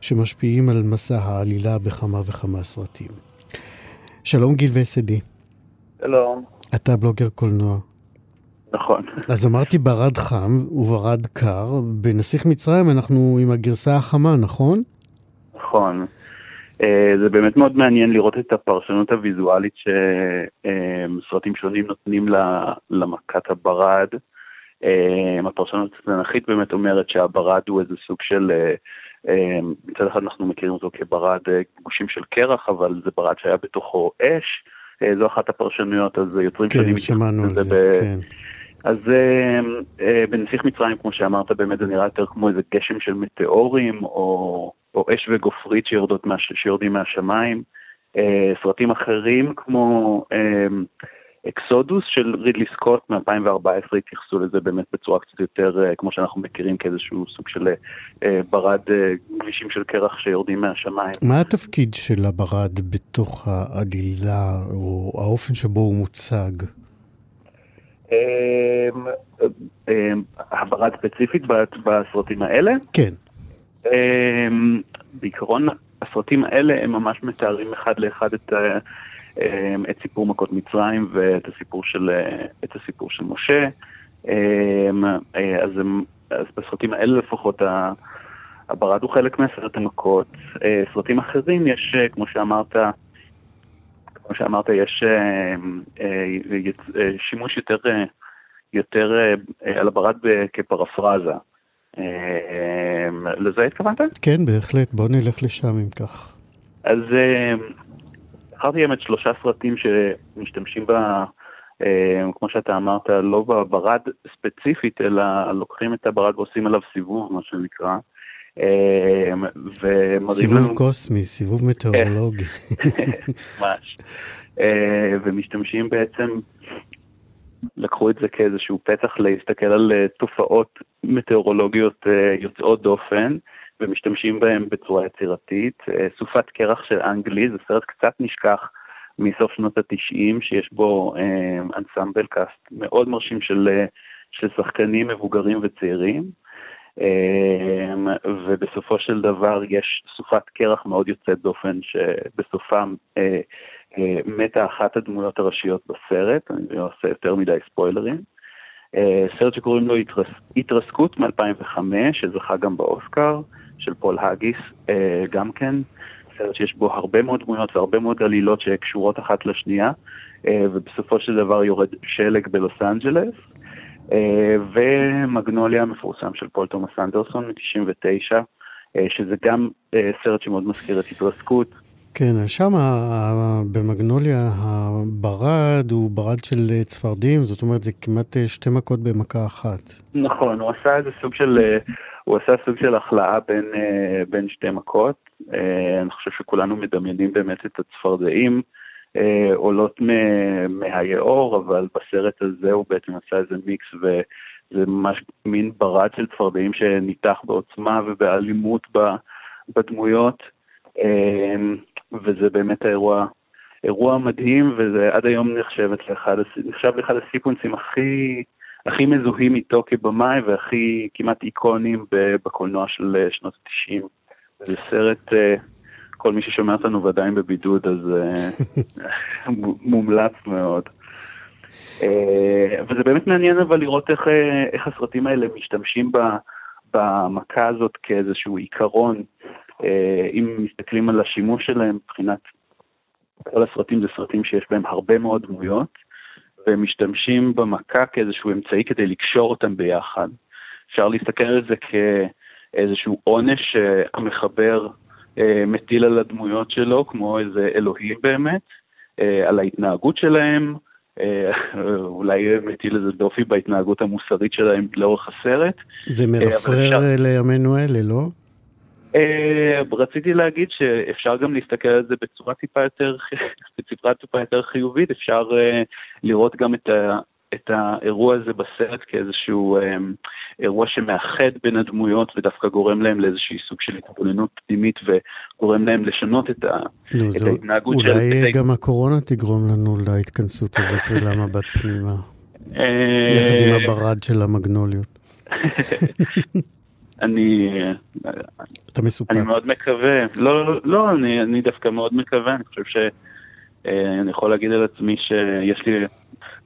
שמשפיעים על מסע העלילה בכמה וכמה סרטים. שלום גיל וסדי. שלום. אתה בלוגר קולנוע. נכון. אז אמרתי ברד חם וברד קר, בנסיך מצרים אנחנו עם הגרסה החמה, נכון? נכון. אה, זה באמת מאוד מעניין לראות את הפרשנות הוויזואלית שסרטים שונים נותנים למכת הברד. אה, הפרשנות התנ"כית באמת אומרת שהברד הוא איזה סוג של, אה, מצד אחד אנחנו מכירים אותו כברד גושים של קרח, אבל זה ברד שהיה בתוכו אש. זו אחת הפרשנויות, אז יוצרים כן, שונים שמענו על זה. כן. אז אה, אה, בנסיך מצרים, כמו שאמרת, באמת זה נראה יותר כמו איזה גשם של מטאורים, או, או אש וגופרית שיורדות מה, שיורדים מהשמיים. אה, סרטים אחרים, כמו אה, אקסודוס של רידלי סקוט מ-2014, התייחסו לזה באמת בצורה קצת יותר, אה, כמו שאנחנו מכירים, כאיזשהו סוג של אה, ברד אה, גבישים של קרח שיורדים מהשמיים. מה התפקיד של הברד בתוך העלילה, או האופן שבו הוא מוצג? אמ, אמ, הברד ספציפית בסרטים האלה? כן. אמ, בעיקרון הסרטים האלה הם ממש מתארים אחד לאחד את, את סיפור מכות מצרים ואת הסיפור של, את הסיפור של משה. אז, הם, אז בסרטים האלה לפחות הברד הוא חלק מהסרט המכות. אה, סרטים אחרים יש, כמו שאמרת, כמו שאמרת, יש אה, אה, אה, שימוש יותר, יותר על הברד כפרפרזה. לזה התכוונת? כן, בהחלט. בוא נלך לשם אם כך. אז בחרתי באמת שלושה סרטים שמשתמשים ב... כמו שאתה אמרת, לא בברד ספציפית, אלא לוקחים את הברד ועושים עליו סיבוב, מה שנקרא. אמ, סיבוב. קוסמי, סיבוב מטאורולוגי. [LAUGHS] ממש. אה, ומשתמשים בעצם, לקחו את זה כאיזשהו פתח להסתכל על אה, תופעות מטאורולוגיות אה, יוצאות דופן, ומשתמשים בהם בצורה יצירתית. סופת קרח של אנגלי, זה סרט קצת נשכח מסוף שנות התשעים, שיש בו אנסמבל קאסט מאוד מרשים של, של שחקנים מבוגרים וצעירים. אמ, ובסופו של דבר יש סופת קרח מאוד יוצאת דופן שבסופה אה, אה, מתה אחת הדמויות הראשיות בסרט, אני לא עושה יותר מדי ספוילרים. אה, סרט שקוראים לו התרסקות מ-2005, שזכה גם באוסקר, של פול האגיס, גם כן. סרט שיש בו הרבה מאוד דמויות והרבה מאוד עלילות שקשורות אחת לשנייה, ובסופו של דבר יורד שלג בלוס אנג'לס. אה, ומגנוליה המפורסם של פול תומאס אנדרסון מ-99, אה, שזה גם אה, סרט שמאוד מזכיר את התרסקות. כן, שם במגנוליה הברד הוא ברד של צפרדים, זאת אומרת זה כמעט שתי מכות במכה אחת. נכון, הוא עשה איזה סוג של, הוא עשה סוג של החלאה בין, בין שתי מכות. אני חושב שכולנו מדמיינים באמת את הצפרדעים. אה, עולות מהיאור, אבל בסרט הזה הוא בעצם עשה איזה מיקס וזה ממש מין ברד של צפרדעים שניתח בעוצמה ובאלימות בדמויות, אה, וזה באמת האירוע, אירוע מדהים, וזה עד היום נחשבת לאחד, נחשב לאחד הסיקוונסים הכי, הכי מזוהים איתו כבמאי והכי כמעט איקונים בקולנוע של שנות ה-90. זה סרט... כל מי ששומע אותנו ועדיין בבידוד, אז אה, [LAUGHS] מומלץ מאוד. אה, וזה באמת מעניין אבל לראות איך, אה, איך הסרטים האלה משתמשים במכה הזאת כאיזשהו עיקרון, אם מסתכלים על השימוש שלהם מבחינת כל הסרטים זה סרטים שיש בהם הרבה מאוד דמויות, והם משתמשים במכה כאיזשהו אמצעי כדי לקשור אותם ביחד. אפשר להסתכל על זה כאיזשהו עונש המחבר אה, מטיל על הדמויות שלו, כמו איזה אלוהים באמת, אה, על ההתנהגות שלהם, אה, אולי מטיל איזה דופי בהתנהגות המוסרית שלהם לאורך הסרט. זה מרפרר אפשר... לימינו אלה, לא? רציתי להגיד שאפשר גם להסתכל על זה בצורה טיפה יותר, [LAUGHS] בצורה טיפה יותר חיובית, אפשר לראות גם את, את האירוע הזה בסרט כאיזשהו um, אירוע שמאחד בין הדמויות ודווקא גורם להם לאיזשהי סוג של התבוננות פנימית וגורם להם לשנות את, ה, נו, את זו, ההתנהגות אולי של... אולי גם הקורונה תגרום לנו להתכנסות הזאת ולמבט [LAUGHS] פנימה. יחד עם הברד של המגנוליות. [LAUGHS] אני... אתה מסופק. אני מאוד מקווה. לא, לא, לא אני, אני דווקא מאוד מקווה, אני חושב שאני יכול להגיד על עצמי שיש לי,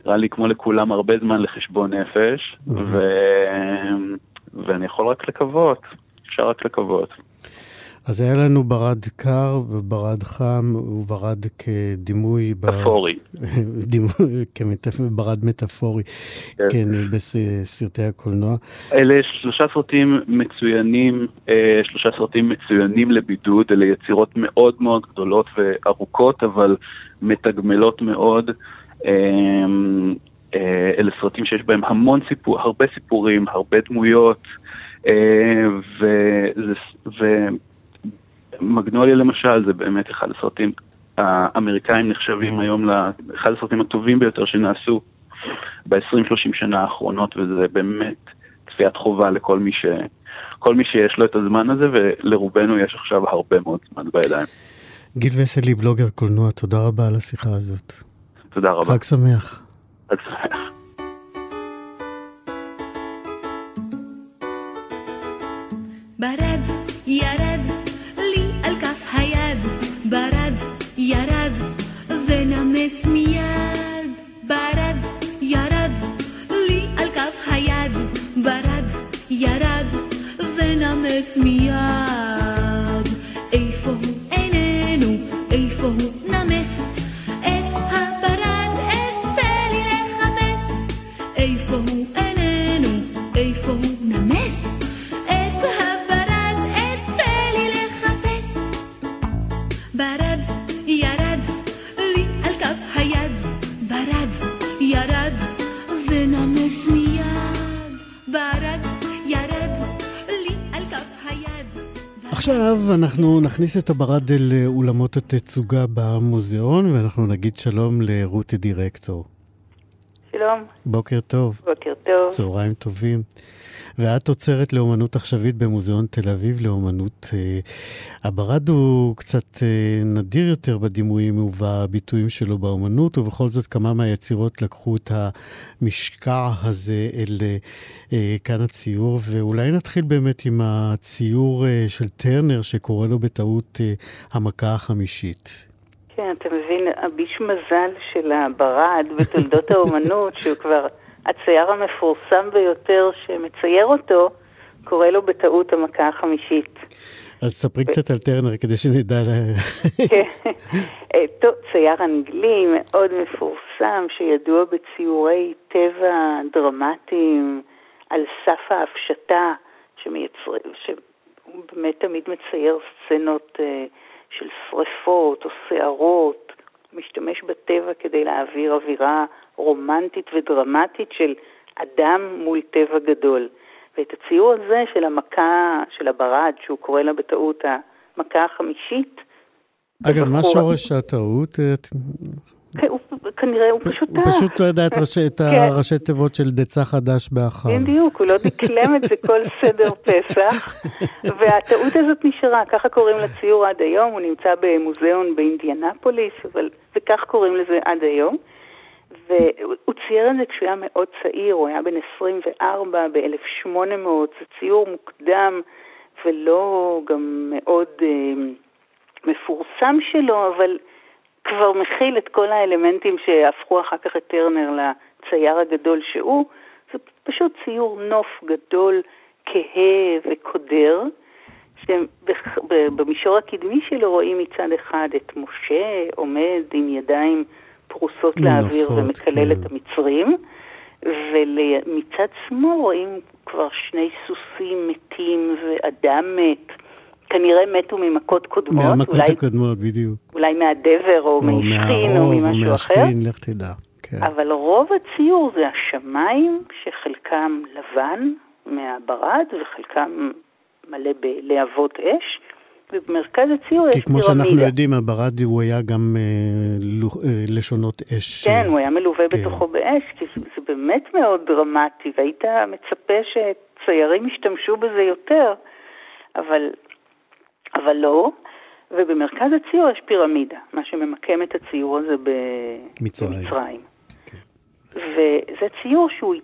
נראה לי כמו לכולם, הרבה זמן לחשבון נפש, ו... ואני יכול רק לקוות, אפשר רק לקוות. אז היה לנו ברד קר וברד חם וברד כדימוי... מטאפורי. [LAUGHS] דימוי, כברד מטאפורי, כן, כן בסרטי הקולנוע. אלה שלושה סרטים מצוינים, שלושה סרטים מצוינים לבידוד, אלה יצירות מאוד מאוד גדולות וארוכות, אבל מתגמלות מאוד. אלה סרטים שיש בהם המון סיפור, הרבה סיפורים, הרבה דמויות, וזה... מגנוליה למשל זה באמת אחד הסרטים האמריקאים נחשבים היום לאחד הסרטים הטובים ביותר שנעשו ב-20-30 שנה האחרונות, וזה באמת צפיית חובה לכל מי, ש... כל מי שיש לו את הזמן הזה, ולרובנו יש עכשיו הרבה מאוד זמן בידיים. גיל וסלי, בלוגר קולנוע, תודה רבה על השיחה הזאת. תודה רבה. חג שמח. חג שמח. אנחנו נכניס את הברד אל אולמות התצוגה במוזיאון, ואנחנו נגיד שלום לרותי דירקטור. שלום. בוקר טוב. בוקר טוב. צהריים טובים. ואת עוצרת לאומנות עכשווית במוזיאון תל אביב לאומנות. אה, הברד הוא קצת אה, נדיר יותר בדימויים ובביטויים שלו באומנות, ובכל זאת כמה מהיצירות לקחו את המשקע הזה אל אה, כאן הציור, ואולי נתחיל באמת עם הציור של טרנר, שקורא לו בטעות המכה החמישית. כן, אתה מבין, הביש מזל של הברד בתולדות האומנות, שהוא כבר הצייר המפורסם ביותר שמצייר אותו, קורא לו בטעות המכה החמישית. אז ספרי קצת על טרנר כדי שנדע. כן, [LAUGHS] טוב, צייר אנגלי מאוד מפורסם, שידוע בציורי טבע דרמטיים על סף ההפשטה, שמייצר... שהוא באמת תמיד מצייר סצנות של שריפות או שערות, משתמש בטבע כדי להעביר אווירה רומנטית ודרמטית של אדם מול טבע גדול. ואת הציור הזה של המכה, של הברד, שהוא קורא לה בטעות המכה החמישית. אגב, מה שורש הטעות? כן, כנראה הוא פשוט טעה. הוא פשוט לא ידע את, [LAUGHS] כן. הראשי תיבות של דצה חדש באחיו. בדיוק, הוא לא דקלם את זה כל [LAUGHS] סדר פסח, והטעות הזאת נשארה, ככה קוראים לציור עד היום, הוא נמצא במוזיאון באינדיאנפוליס, אבל, וכך קוראים לזה עד היום. והוא צייר את זה כשהוא היה מאוד צעיר, הוא היה בן 24 ב-1800, זה ציור מוקדם ולא גם מאוד אה, מפורסם שלו, אבל כבר מכיל את כל האלמנטים שהפכו אחר כך את טרנר לצייר הגדול שהוא. זה פשוט ציור נוף גדול, כהה וקודר, שבמישור הקדמי שלו רואים מצד אחד את משה עומד עם ידיים פרוסות לאוויר ומקלל כן. את המצרים, ומצד שמאל רואים כבר שני סוסים מתים ואדם מת. כנראה מתו ממכות קודמות. מהמכות אולי, הקודמות, בדיוק. אולי מהדבר או, או מהשכין או ממשהו או אחר. מהשכין, לך תדע. כן. אבל רוב הציור זה השמיים, שחלקם לבן מהברד וחלקם מלא בלהבות אש, ובמרכז הציור יש כי כמו פירמידה. שאנחנו יודעים, הברד הוא היה גם אה, לו- אה, לשונות אש. כן, הוא היה מלווה כן. בתוכו באש, כי זה, זה באמת מאוד דרמטי, והיית מצפה שציירים ישתמשו בזה יותר, אבל, אבל לא. ובמרכז הציור יש פירמידה, מה שממקם את הציור הזה ב... מצרים. במצרים. וזה ציור שהוא,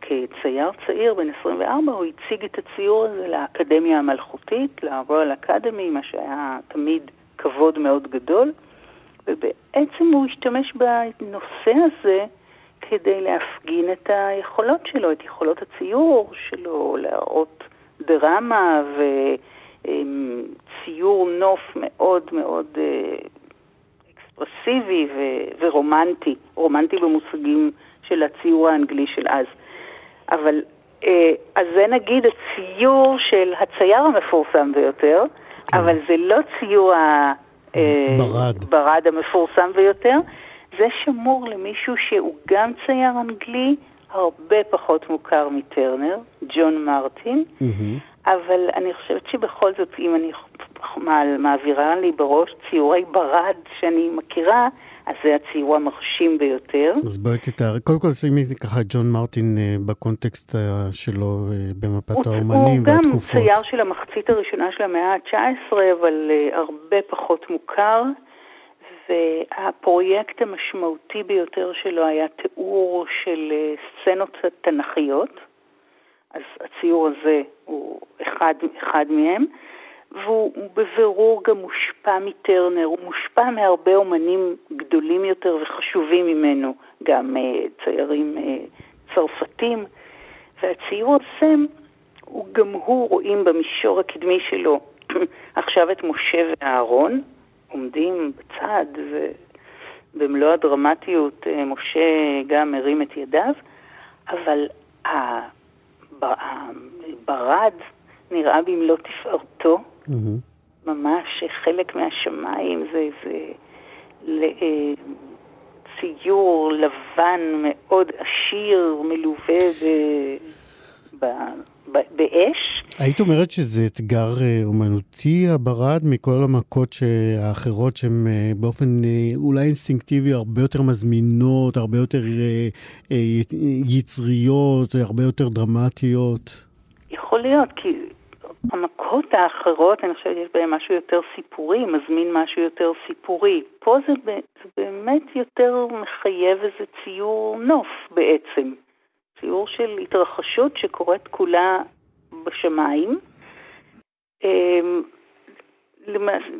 כצייר צעיר בן 24, הוא הציג את הציור הזה לאקדמיה המלכותית, ל-Royal Academy, מה שהיה תמיד כבוד מאוד גדול, ובעצם הוא השתמש בנושא הזה כדי להפגין את היכולות שלו, את יכולות הציור שלו, להראות דרמה וציור נוף מאוד מאוד אה, אקספרסיבי ורומנטי, רומנטי במושגים של הציור האנגלי של אז. אבל, אה, אז זה נגיד הציור של הצייר המפורסם ביותר, כן. אבל זה לא ציור. אה, ברד. ברד המפורסם ביותר, זה שמור למישהו שהוא גם צייר אנגלי, הרבה פחות מוכר מטרנר, ג'ון מרטין, מהמם. אבל אני חושבת שבכל זאת, אם אני מע- מעבירה לי בראש ציורי ברד שאני מכירה, אז זה הציור המרשים ביותר. אז בואי תתאר, קודם כל שימי ככה את ג'ון מרטין אה, בקונטקסט אה, שלו אה, במפת האומנים הוא גם והתקופות. צייר של המחצית הראשונה של המאה ה-19, אבל הרבה פחות מוכר, והפרויקט המשמעותי ביותר שלו היה תיאור של סצנות תנכיות, אז הציור הזה הוא אחד, אחד מהם, והוא הוא בבירור גם מושפע מטרנר, הוא מושפע מהרבה אומנים גדולים יותר וחשובים ממנו, גם uh, ציירים uh, צרפתים, והציור הזה הוא גם הוא, רואים במישור הקדמי שלו [CLEARS THROAT] עכשיו את משה ואהרון עומדים בצד, ובמלוא הדרמטיות אה, משה גם מרים את ידיו, אבל הברד נראה במלוא תפארתו, מהמם. ממש חלק מהשמיים, זה, זה ל- אה, ציור לבן מאוד עשיר, מלווה ב, באש. היית אומרת שזה אתגר אה, אומנותי, הברד, מכל המכות האחרות שהן אה, באופן אה, אולי אינסטינקטיבי הרבה יותר מזמינות, הרבה יותר יצריות, הרבה יותר דרמטיות. יכול להיות, כי המכות האחרות, אני חושבת שיש בהן משהו יותר סיפורי, מזמין משהו יותר סיפורי. פה זה, זה באמת יותר מחייב איזה ציור נוף בעצם. ציור של התרחשות שקורית כולה בשמיים. אמ,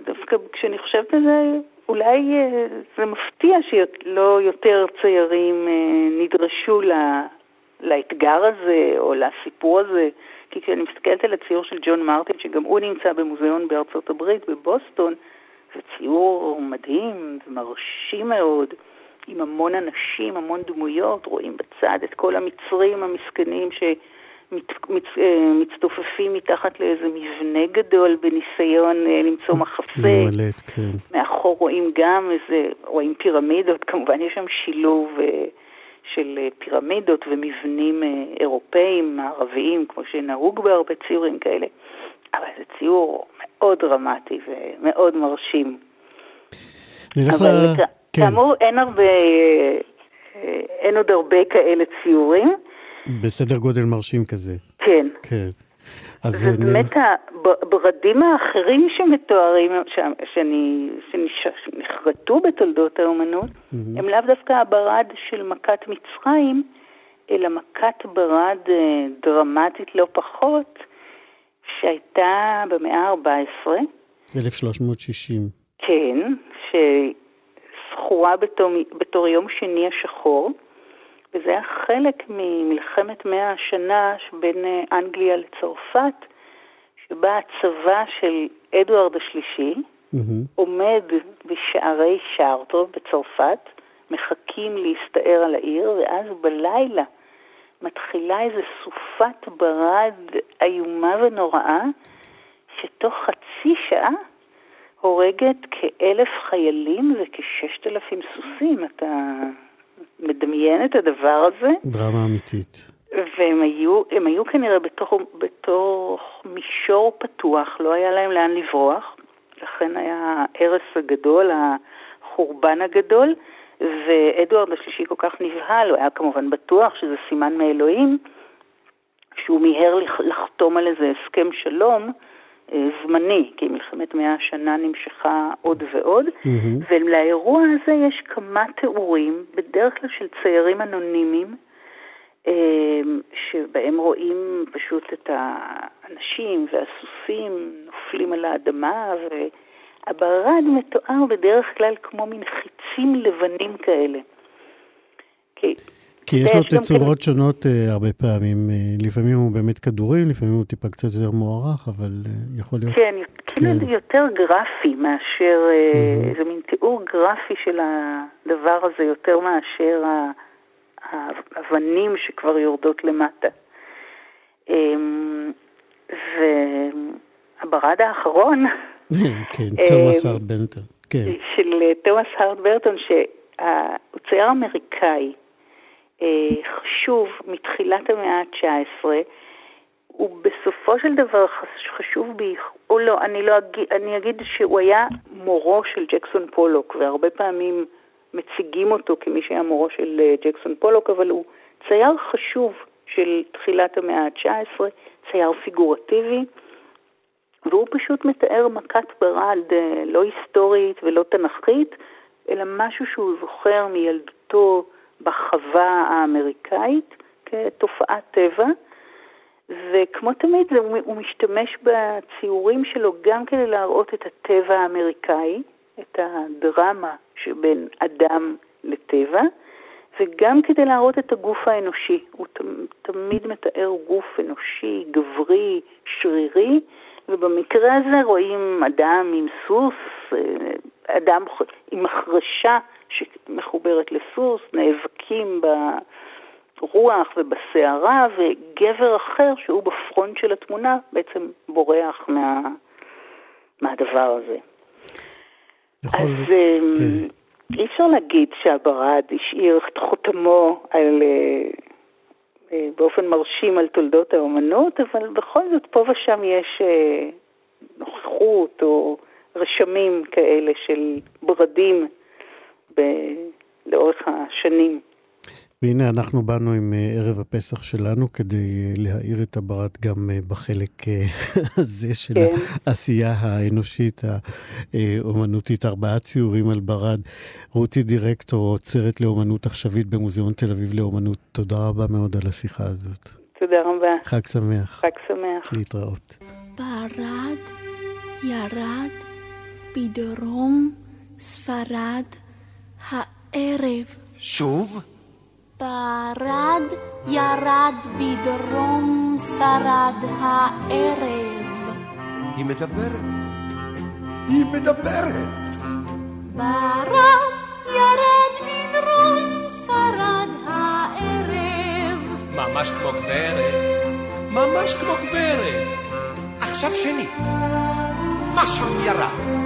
דווקא כשאני חושבת על זה, אולי אה, זה מפתיע שלא יותר ציירים אה, נדרשו ל- לאתגר הזה או לסיפור הזה, כי כשאני מסתכלת על הציור של ג'ון מרטין, שגם הוא נמצא במוזיאון בארצות הברית, בבוסטון, זה ציור מדהים ומרשים מאוד, עם המון אנשים, המון דמויות, רואים בצד את כל המצרים המסכנים שמצטופפים מתחת לאיזה מבנה גדול בניסיון אה, למצוא מחסה. להימלט, כן. מאחור רואים גם איזה, רואים פירמידות, [LAUGHS] כמובן יש שם שילוב אה, של אה, פירמידות ומבנים אה, אירופאיים, מערביים, כמו שנהוג בהרבה ציורים כאלה, אבל זה ציור מאוד דרמטי ומאוד מרשים. נלך אבל ל... כן, כאמור, אין הרבה, אה, אין עוד הרבה כאלה ציורים. בסדר גודל מרשים כזה. כן. כן. אז זה אה, באמת הברדים האחרים שמתוארים, ש- שאני, שנחרטו בתולדות האומנות, הם לאו דווקא הברד של מכת מצרים, אלא מכת ברד אה, דרמטית לא פחות, שהייתה במאה ה-14, 1360. כן, שזכורה בתור, בתור יום שני השחור, וזה היה חלק ממלחמת מאה השנה בין אה, אנגליה לצרפת, שבה הצבא של אדוארד השלישי מהמם. עומד בשערי שארטו בצרפת, מחכים להסתער על העיר, ואז בלילה מתחילה איזו סופת ברד איומה ונוראה, שתוך חצי שעה הורגת כאלף חיילים וכששת אלפים סוסים. אתה מדמיין את הדבר הזה? דרמה אמיתית. והם היו, הם היו כנראה בתוך, בתוך מישור פתוח, לא היה להם לאן לברוח, לכן היה ההרס הגדול, החורבן הגדול, ואדוארד השלישי כל כך נבהל, הוא היה כמובן בטוח שזה סימן מאלוהים, שהוא מיהר לחתום על איזה הסכם שלום זמני, כי מלחמת מאה השנה נמשכה עוד ועוד, mm-hmm. ולאירוע הזה יש כמה תיאורים, בדרך כלל של ציירים אנונימיים, אה, שבהם רואים פשוט את האנשים והסוסים נופלים על האדמה, והברד מתואר בדרך כלל כמו מין חיצים לבנים כאלה. כי כי יש לו תצורות כן... שונות uh, הרבה פעמים. Uh, לפעמים הוא באמת כדורים, לפעמים הוא טיפה קצת יותר מוערך, אבל uh, יכול להיות... כן, כן. כן. יותר גרפי מאשר. זה מין תיאור גרפי של הדבר הזה, יותר מאשר האבנים שכבר יורדות למטה. Um, והברד האחרון... כן, [LAUGHS] תומאס הארד ברטון. כן. של תומאס הארד ברטון, שהוא צייר אמריקאי. אה, חשוב מתחילת המאה ה-19, הוא בסופו של דבר חשוב בי, או לא, אני לא אגיד, אני אגיד שהוא היה מורו של ג'קסון פולוק, והרבה פעמים מציגים אותו כמי שהיה מורו של אה, ג'קסון פולוק, אבל הוא צייר חשוב של תחילת המאה ה-19, צייר פיגורטיבי, והוא פשוט מתאר מכת ברד לא היסטורית ולא תנכית, אלא משהו שהוא זוכר מילדותו, בחווה האמריקאית כתופעת טבע, וכמו תמיד זה, הוא משתמש בציורים שלו גם כדי להראות את הטבע האמריקאי, את הדרמה שבין אדם לטבע, וגם כדי להראות את הגוף האנושי. הוא תמיד מתאר גוף אנושי, גברי, שרירי, ובמקרה הזה רואים אדם עם סוס, אדם עם מחרשה שמחוברת לסוס, נאבקים ברוח ובסערה, וגבר אחר שהוא בפרונט של התמונה בעצם בורח מה, מהדבר הזה. יכול... אז אמ, כן. אי אפשר להגיד שהברד השאיר את חותמו על, אה, אה, באופן מרשים על תולדות האומנות, אבל בכל זאת פה ושם יש אה, נוכחות או רשמים כאלה של ברדים ב- לאורך השנים. והנה אנחנו באנו עם אה, ערב הפסח שלנו כדי אה, להאיר את הברד גם אה, בחלק [LAUGHS] הזה של כן. העשייה האנושית האומנותית. ארבעה ציורים על ברד. רותי דירקטור, עוצרת לאומנות עכשווית במוזיאון תל אביב לאומנות, תודה רבה מאוד על השיחה הזאת. תודה רבה. חג שמח. חג שמח. להתראות. ברד ירד בדרום ספרד הערב. שוב? ברד ירד בדרום ספרד הערב. היא מדברת. היא מדברת. ברד ירד בדרום ספרד הערב. ממש כמו גברת. ממש כמו גברת. עכשיו שנית. מה שם ירד? ירד.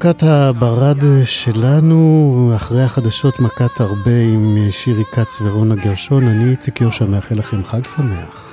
מכת הברד שלנו, אחרי החדשות מכת הרבה עם שירי כץ ורונה גרשון. אני איציק יושע מאחל לכם חג שמח.